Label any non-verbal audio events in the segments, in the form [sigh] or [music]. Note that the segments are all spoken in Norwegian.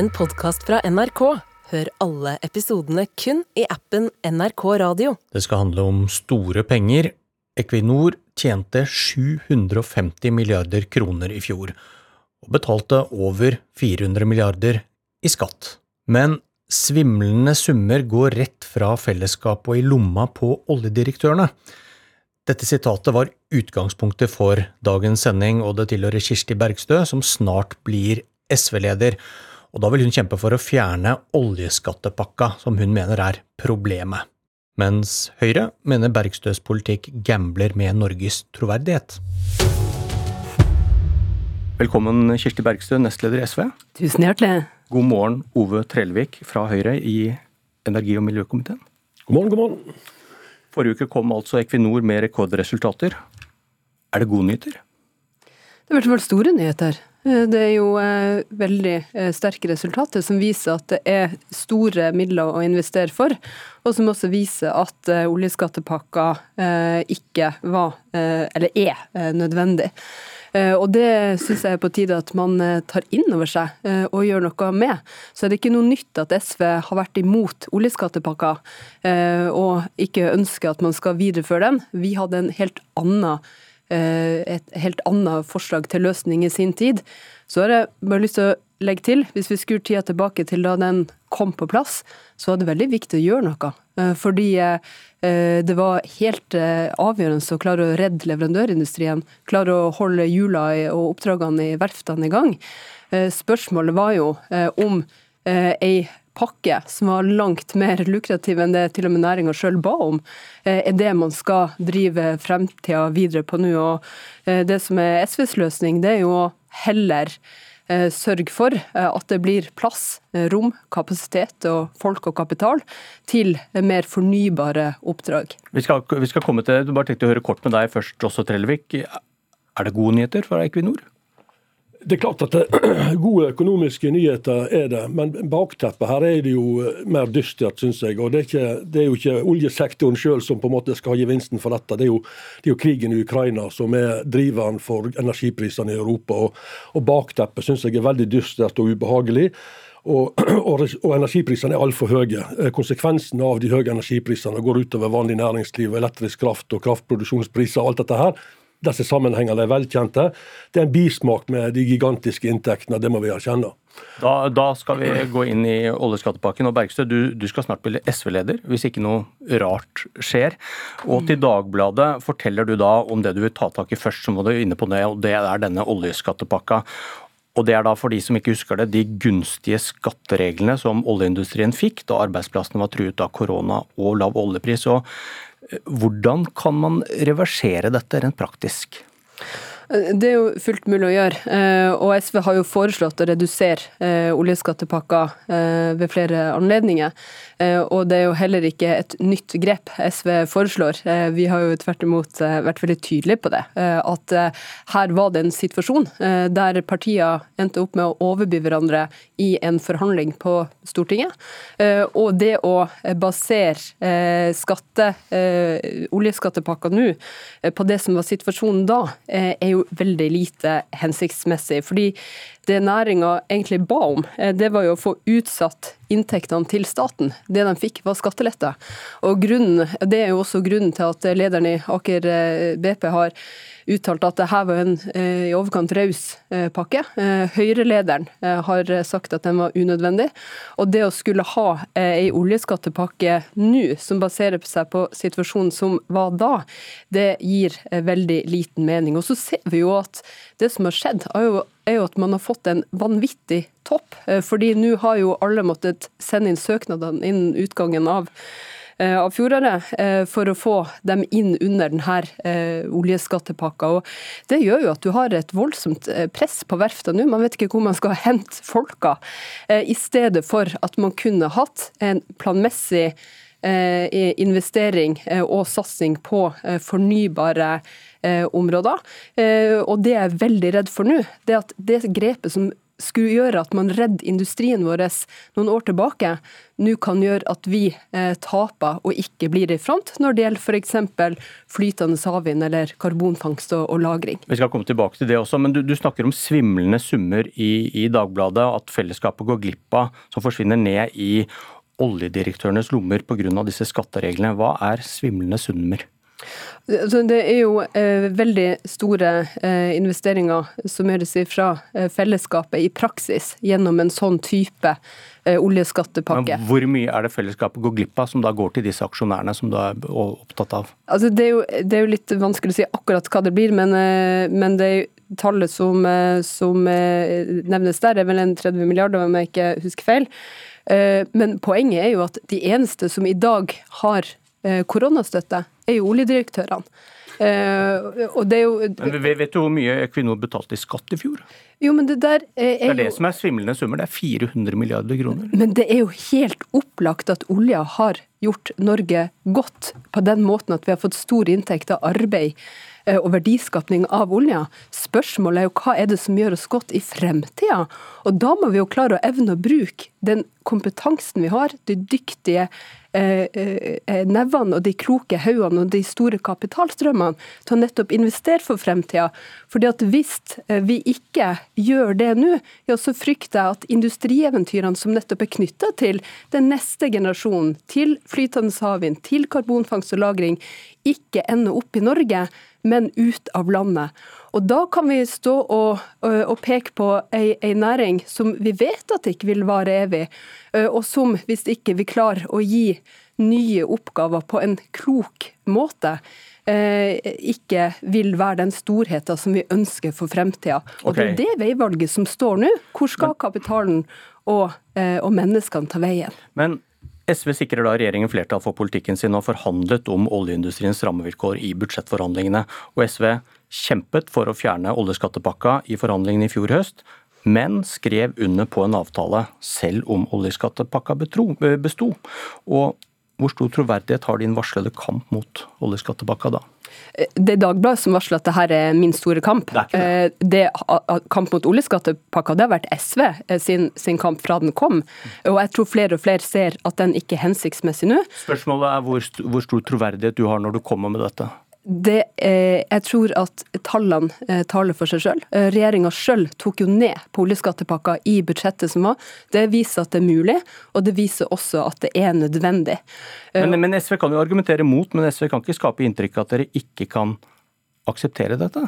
en podkast fra NRK. Hør alle episodene kun i appen NRK Radio. Det skal handle om store penger. Equinor tjente 750 milliarder kroner i fjor, og betalte over 400 milliarder i skatt. Men svimlende summer går rett fra fellesskapet og i lomma på oljedirektørene. Dette sitatet var utgangspunktet for dagens sending, og det tilhører Kirsti Bergstø, som snart blir SV-leder. Og da vil hun kjempe for å fjerne oljeskattepakka, som hun mener er problemet. Mens Høyre mener Bergstøs politikk gambler med Norges troverdighet. Velkommen, Kirsti Bergstø, nestleder i SV. Tusen hjertelig. God morgen, Ove Trellevik fra Høyre i energi- og miljøkomiteen. God morgen, god morgen. Forrige uke kom altså Equinor med rekordresultater. Er det gode nyheter? Det er i hvert fall store nyheter. Eh, det er jo eh, veldig eh, sterke resultater som viser at det er store midler å investere for, og som også viser at oljeskattepakka ikke var, eller er, nødvendig. Og det syns jeg er på tide at man tar inn over seg og gjør noe med. Så er det ikke noe nytt at SV har vært imot oljeskatepakka eh, og ikke ønsker at man skal videreføre den. Vi hadde en helt annen et helt annet forslag til løsning i sin tid. Så har jeg bare lyst til å legge til, hvis vi skrur tida tilbake til da den kom på plass, så var det veldig viktig å gjøre noe. Eh, Fordi eh, det var helt eh, avgjørende å klare å redde leverandørindustrien, klare å holde hjula og oppdragene i verftene i gang. Eh, Spørsmålet var jo eh, om eh, ei pakke som var langt mer lukrativ enn det til og med næringa sjøl ba om, eh, er det man skal drive fremtida videre på nå. Og eh, det som er SVs løsning, det er jo heller eh, sørge for at det blir plass, rom, kapasitet og folk og kapital til mer fornybare oppdrag. Vi skal, vi skal komme til, du bare tenkte å høre kort med deg først også, Trellevik. Er det gode nyheter fra Equinor? Det er klart at det, [clears throat] gode økonomiske nyheter er det, men bakteppet her er det jo eh, mer dystert, syns jeg. Og det er, ikke, det er jo ikke oljesektoren sjøl som på en måte skal ha gevinsten for dette. Det er jo, det er jo krigen i Ukraina som er driveren for energiprisene i Europa. Og, og bakteppet syns jeg er veldig dystert og ubehagelig. Og, [clears throat] og, og energiprisene er altfor høye. Konsekvensene Konsekvensen av de høye energiprisene går utover vanlig næringsliv, elektrisk kraft og kraftproduksjonspriser og alt dette her. Disse sammenhengene er velkjente. Det er en bismak med de gigantiske inntektene, det må vi erkjenne. Da, da skal vi gå inn i oljeskattepakken. og Bergstø, du, du skal snart bli SV-leder, hvis ikke noe rart skjer. Og til Dagbladet forteller du da om det du vil ta tak i først, som du er inne på det, og det er denne oljeskattepakka. Og det er da for de som ikke husker det, de gunstige skattereglene som oljeindustrien fikk da arbeidsplassene var truet av korona og lav oljepris. Og hvordan kan man reversere dette rent praktisk? Det er jo fullt mulig å gjøre, eh, og SV har jo foreslått å redusere eh, oljeskattepakka eh, ved flere anledninger. Og det er jo heller ikke et nytt grep SV foreslår. Vi har jo tvert imot vært veldig tydelige på det. At her var det en situasjon der partier endte opp med å overby hverandre i en forhandling på Stortinget. Og det å basere skatte, oljeskattepakka nå på det som var situasjonen da, er jo veldig lite hensiktsmessig. Fordi det næringa egentlig ba om, det var jo å få utsatt inntektene til staten. Det de fikk, var skattelette. Og grunnen, Det er jo også grunnen til at lederen i Aker BP har uttalt at dette var en eh, i overkant raus eh, pakke. Eh, Høyre-lederen eh, har sagt at den var unødvendig. Og det å skulle ha eh, ei oljeskattepakke nå som baserer seg på situasjonen som var da, det gir eh, veldig liten mening. Og så ser vi jo at det som har skjedd, er jo er jo at man har fått en vanvittig topp. eh, Fordi nå har jo alle måttet sende inn søknadene innen utgangen av eh, av fjoråret eh, for å få dem inn under denne oljeskattepakka. Og det gjør jo at du har et voldsomt press på verftene nå. Man vet ikke hvor man skal hente folka. I stedet for at man kunne hatt en planmessig investering og satsing på fornybare eh, områder. Eh, Og det jeg er veldig redd for nå, det at det grepet som skulle gjøre at man redder industrien vår noen år tilbake, nå kan gjøre at vi eh, taper og ikke blir i front når det gjelder f.eks. flytende havvind eller karbonfangst og, og, lagring. Vi skal komme tilbake til det også, men du, du snakker om svimlende summer i, i Dagbladet, at fellesskapet går glipp av, som forsvinner ned i oljedirektørenes lommer pga. disse skattereglene. Hva er svimlende summer? Det er jo eh, veldig store eh, investeringer som gjøres fra eh, fellesskapet i praksis gjennom en sånn type oljeskattepakke. Men hvor mye er det fellesskapet går glipp av som da går til disse aksjonærene som du er opptatt av? Altså, det, er jo, det, er jo, litt vanskelig å si akkurat hva det blir, men, men det er tallet som, som nevnes der, er vel en 30 milliarder, om jeg ikke husker feil. Men poenget er jo at de eneste som i dag har koronastøtte, er jo oljedirektørene. Uh, og det er jo Men Vet du hvor mye Equinor betalte i skatt i fjor? Jo, men Det der er, er det er det som er svimlende summer, det er 400 milliarder kroner. Men det er jo helt opplagt at olja har gjort Norge godt på den måten at vi har fått stor inntekt av arbeid Eh, og verdiskapning av olja. Spørsmålet er jo hva er det som gjør oss godt i fremtida? Og da må vi jo klare å evne å bruke den kompetansen vi har, de dyktige eh, eh, nevene og de kloke haugene og de store kapitalstrømmene til å nettopp investere for fremtida. Fordi at Hvis eh, vi ikke gjør det nå, ja, så frykter jeg at industrieventyrene som nettopp er knytta til den neste generasjonen, til flytende havvind, til karbonfangst og -lagring, ikke ender opp i Norge men ut av landet. Og Da kan vi stå og, og peke på ei, ei, næring som vi vet at ikke vil vare evig, og som, hvis ikke vi klarer å gi nye oppgaver på en klok måte, ikke vil være den storheten som vi ønsker for fremtida. Og okay. Det er det veivalget som står nå. Hvor skal kapitalen og, og menneskene ta veien? Men SV sikrer da regjeringen flertall for politikken sin og forhandlet om oljeindustriens rammevilkår i budsjettforhandlingene. Og SV kjempet for å fjerne oljeskattepakka i forhandlingene i fjor høst, men skrev under på en avtale selv om oljeskattepakka besto. Og hvor stor troverdighet har din varslede kamp mot oljeskattepakka da? Det er Dagbladet som varsler at dette er min store kamp. Det, det. det Kamp mot oljeskattepakka det har vært SV eh, sin, sin, kamp fra den kom. Og jeg tror flere og flere ser at den ikke er hensiktsmessig nå. Spørsmålet er hvor, hvor stor troverdighet du har når du kommer med dette? Det, eh, jeg tror at tallene eh, taler for seg sjøl. Eh, Regjeringa sjøl tok jo ned på oljeskattepakka i budsjettet som var. Det viser at det er mulig, og det viser også at det er nødvendig. Eh, men, men SV kan jo argumentere mot, men SV kan ikke skape inntrykk av at dere ikke kan akseptere dette?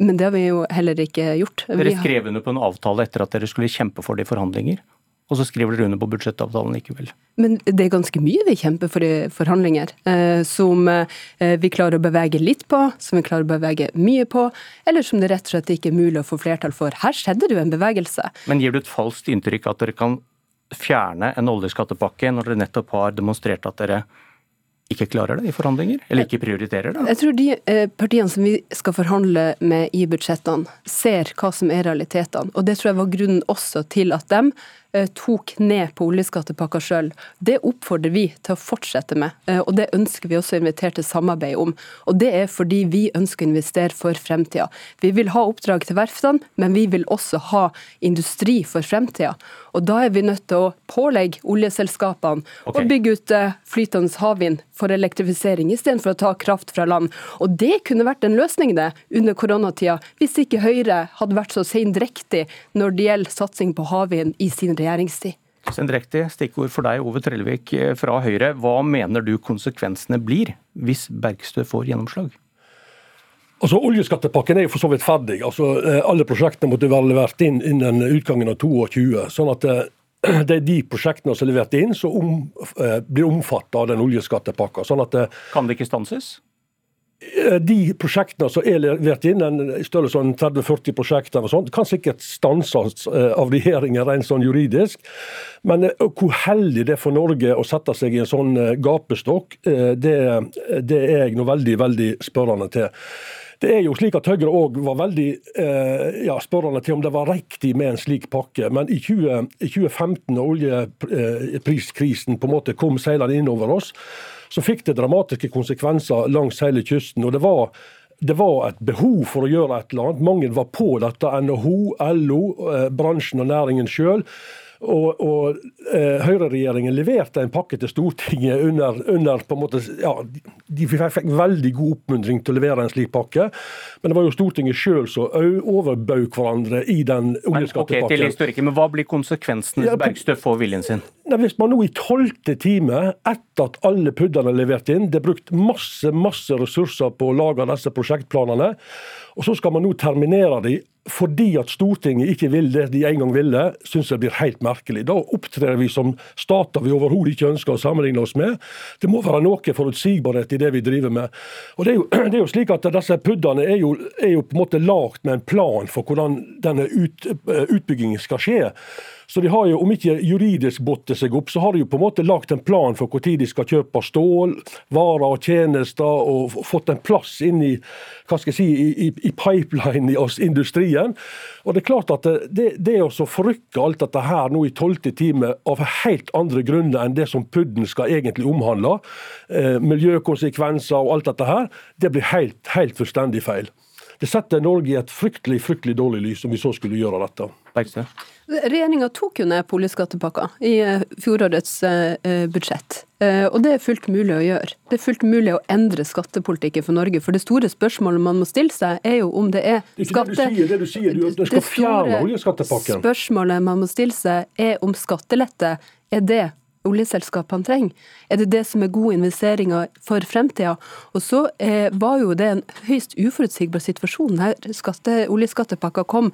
Men det har vi jo heller ikke gjort. Dere skrev under på en avtale etter at dere skulle kjempe for det i forhandlinger? Og så skriver dere under på budsjettavtalen likevel. Men det er ganske mye vi kjemper for i forhandlinger, eh, som eh, vi klarer å bevege litt på, som vi klarer å bevege mye på, eller som det rett og slett ikke er mulig å få flertall for. Her skjedde det jo en bevegelse. Men gir du et falskt inntrykk at dere kan fjerne en oljeskattepakke når dere nettopp har demonstrert at dere ikke klarer det i forhandlinger, eller ikke prioriterer det? Jeg tror de eh, partiene som vi skal forhandle med i budsjettene, ser hva som er realitetene. Og det tror jeg var grunnen også til at de Eh, tok ned på oljeskattepakka sjøl. Det oppfordrer vi til å fortsette med, eh, og det ønsker vi også å invitere til samarbeid om. Og Det er fordi vi ønsker å investere for fremtida. Vi vil ha oppdrag til verftene, men vi vil også ha industri for fremtida. Og Da er vi nødt til å pålegge oljeselskapene okay. å bygge ut eh, flytende havvind for elektrifisering, istedenfor å ta kraft fra land. Og Det kunne vært en løsning det under koronatida, hvis ikke Høyre hadde vært så seindrektig når det gjelder satsing på havvind i sin regjeringstid. Sendrektig, stikkord for deg, Ove Trellevik eh, fra Høyre. Hva mener du konsekvensene blir hvis Bergstø får gjennomslag? Altså, Oljeskattepakken er jo for så vidt ferdig. Altså, eh, Alle prosjektene måtte være levert inn innen utgangen av 2022. sånn at eh, [clears throat] det er de prosjektene som er levert inn som om, blir omfattet av den oljeskattepakka. Sånn at, kan det ikke stanses? Eh, de prosjektene som er levert inn, en sånn 30-40 prosjekter, og sånt, kan sikkert stanses eh, av regjeringen rent sånn juridisk. Men eh, hvor heldig det er for Norge å sette seg i en sånn gapestokk, det, det er jeg nå veldig, veldig spørrende til. Det er jo slik at Høyre òg var veldig eh, ja, spørrende til om det var riktig med en slik pakke. Men i, 20, i 2015, da oljepriskrisen på en måte kom seilende inn over oss, så fikk det dramatiske konsekvenser langs hele kysten. og det var det var et behov for å gjøre et eller annet. Mange var på dette. NHO, LO, bransjen og næringen sjøl. Og, og eh, Høyreregjeringen leverte en pakke til Stortinget under, under på en måte, ja, De fikk veldig god oppmuntring til å levere en slik pakke, men det var jo Stortinget sjøl som overbød hverandre i den oljeskattepakken. Okay, til historikken, men Hva blir konsekvensen hvis Bergstø får viljen sin? Hvis man nå i tolvte time, etter at alle puddene er levert inn, det er brukt masse masse ressurser på å lage disse prosjektplanene, og så skal man nå terminere de fordi at Stortinget ikke vil det de en gang ville, syns jeg blir helt merkelig. Da opptrer vi som stater vi overhodet ikke ønsker å sammenligne oss med. Det må være noe forutsigbarhet i det vi driver med. Og Det er jo, [clears throat] det er jo slik at disse puddene er er jo på en måte lagd med en plan for hvordan denne ut, utbyggingen skal skje. Så de har jo, om ikke juridisk botte seg opp, så har de jo på en måte lagt en plan for når de skal kjøpe stål, varer og tjenester, og fått en plass inn i hva skal jeg si, i, i pipeline i oss industrien. Og Det er klart at det, det å forrykke alt dette her nå i tolvte time av helt andre grunner enn det som PUD-en skal egentlig omhandle, eh, miljøkonsekvenser og alt dette her, det blir helt, helt fullstendig feil. Det setter Norge i et fryktelig fryktelig dårlig lys om vi så skulle gjøre dette. Regjeringa tok jo ned boligskattepakka i eh, fjorårets eh, budsjett. Eh, og det er fullt mulig å gjøre. Det er fullt mulig å endre skattepolitikken for Norge. For det store spørsmålet man må stille seg, er jo om det er skatte... Det, du sier, det du sier, du, du skal fjerne oljeskattepakken. Spørsmålet man må stille seg, er om skattelette er det oljeselskapene trenger? Er det det som er gode investeringer for fremtida? Og så eh, var jo det en høyst uforutsigbar situasjon her skatte, oljeskattepakka kom,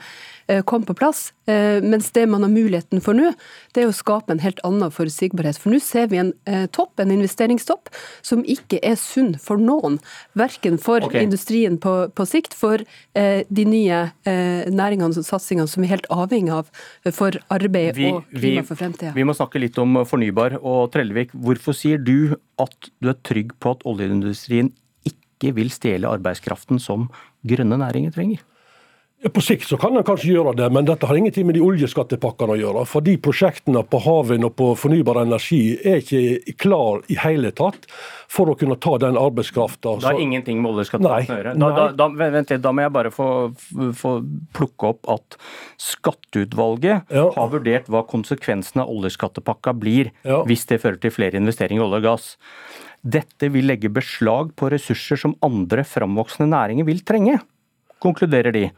eh, kom, på plass. Eh, mens det man har muligheten for nå, det er å skape en helt annen forutsigbarhet. For nå ser vi en eh, topp, en investeringstopp, som ikke er sunn for noen. Verken for okay. industrien på, på, sikt, for eh, de nye eh, næringene og satsingene som vi er helt avhengig av for arbeid vi, og klima for fremtida. Vi må snakke litt om fornybar fornybar. Og Trellevik, hvorfor sier du at du er trygg på at oljeindustrien ikke vil stjele arbeidskraften som grønne næringer trenger? På sikt så kan en kanskje gjøre det, men dette har ingenting med de oljeskattepakkene å gjøre. For de prosjektene på havvind og på fornybar energi er ikke klar i hele tatt for å kunne ta den arbeidskrafta. Det har ingenting med oljeskattepakken å gjøre? Da, da, da, vent litt, da må jeg bare få, få plukke opp at Skatteutvalget ja. har vurdert hva konsekvensene av oljeskattepakka blir ja. hvis det fører til flere investeringer i olje og gass. Dette vil legge beslag på ressurser som andre framvoksende næringer vil trenge, konkluderer de.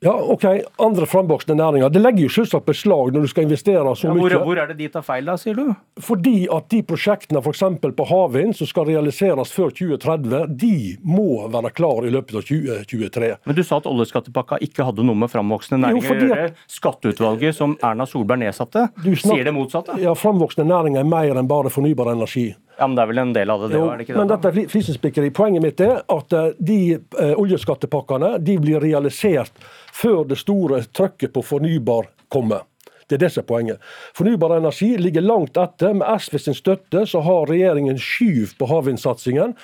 Ja, ok, Andre framvoksende næringer. Det legger jo selvsagt beslag når du skal investere så ja, hvor, mye. Hvor er det de tar feil, da, sier du? Fordi at de prosjektene f.eks. på havvind som skal realiseres før 2030, de må være klare i løpet av 2023. Men du sa at oljeskattepakka ikke hadde noe med framvoksende næringer å gjøre. Skatteutvalget som Erna Solberg nedsatte, sier det motsatte? Ja, framvoksende næringer er mer enn bare fornybar energi. Ja, Men det er vel en del av det, det jo, er det ikke det? Men dette er flisespikkeri. Poenget mitt er at eh, de eh, oljeskattepakkene de blir realisert før det store trøkket på fornybar kommer. Det er det som er poenget. Fornybar energi ligger langt etter. Med SV sin støtte så har regjeringen skyv på havvindsatsingen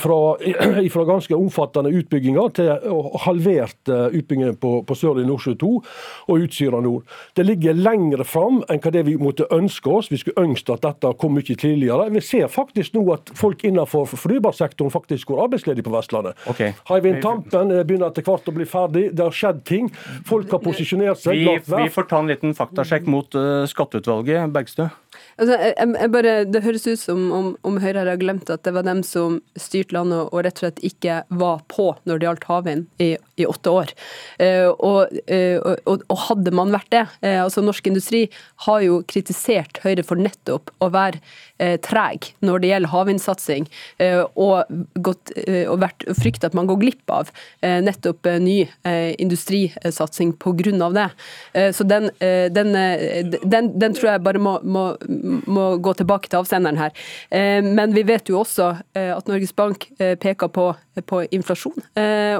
fra [clears throat] ganske omfattende utbygginger til halvert utbygging på, på Sørlige Nordsjø 2 og Utsira Nord. Det ligger lengre fram enn hva det vi måtte ønske oss. Vi skulle ønske at dette kom mye tidligere. Vi ser faktisk nå at folk innenfor fornybarsektoren faktisk går arbeidsledige på Vestlandet. Okay. Hywind Tampen eh, begynner etter hvert å bli ferdig. Det har skjedd ting. Folk har posisjonert seg. Vi, vi får ta en liten faktasjekk mot uh, skatteutvalget. Bergstø? Altså, jeg, jeg bare, det høres ut som om, om, Høyre har glemt at det var dem som styrte landet og rett og slett ikke var på når det gjaldt havvind i, i, åtte år. Eh, og, uh, og, og, hadde man vært det eh, altså Norsk Industri har jo kritisert Høyre for nettopp å være treg når det gjelder havvindsatsing, og, gått, og vært, frykter at man går glipp av nettopp ny industrisatsing pga. det. så den, den, den, den, tror jeg bare må, må må gå tilbake til avsenderen her. Eh, men vi vet jo også eh, at Norges Bank eh, peker på, på inflasjon.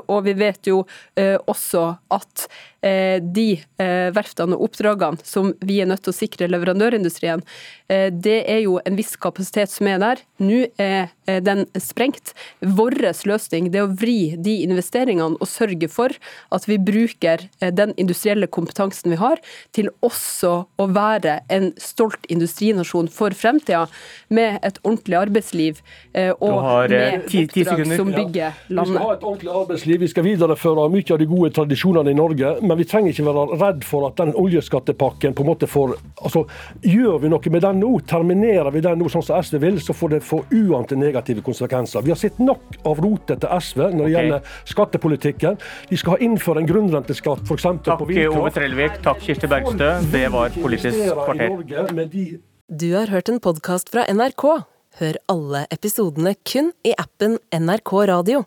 Og vi vet jo også at de verftene og oppdragene som vi er nødt til å sikre leverandørindustrien, det er jo en viss kapasitet som er der. Nå er den sprengt. Vår løsning det er å vri de investeringene og sørge for at vi bruker den industrielle kompetansen vi har, til også å være en stolt industrinasjon for fremtida, med et ordentlig arbeidsliv og med oppdrag som bygger landet. Vi skal ha et ordentlig arbeidsliv, vi skal videreføre mye av de gode tradisjonene i Norge, men vi trenger ikke være redd for at den oljeskattepakken på en måte får altså, Gjør vi noe med den nå, terminerer vi den nå sånn som SV vil, så får det få uante negative konsekvenser. Vi har sett nok av til SV når det okay. gjelder skattepolitikken. De skal ha innføre en grunnrenteskatt f.eks. på vindkraft. Takk Ove Trellevik, takk Kirsti Bergstø. Det var Politisk kvarter. Du har hørt en podkast fra NRK. Hør alle episodene kun i appen NRK Radio.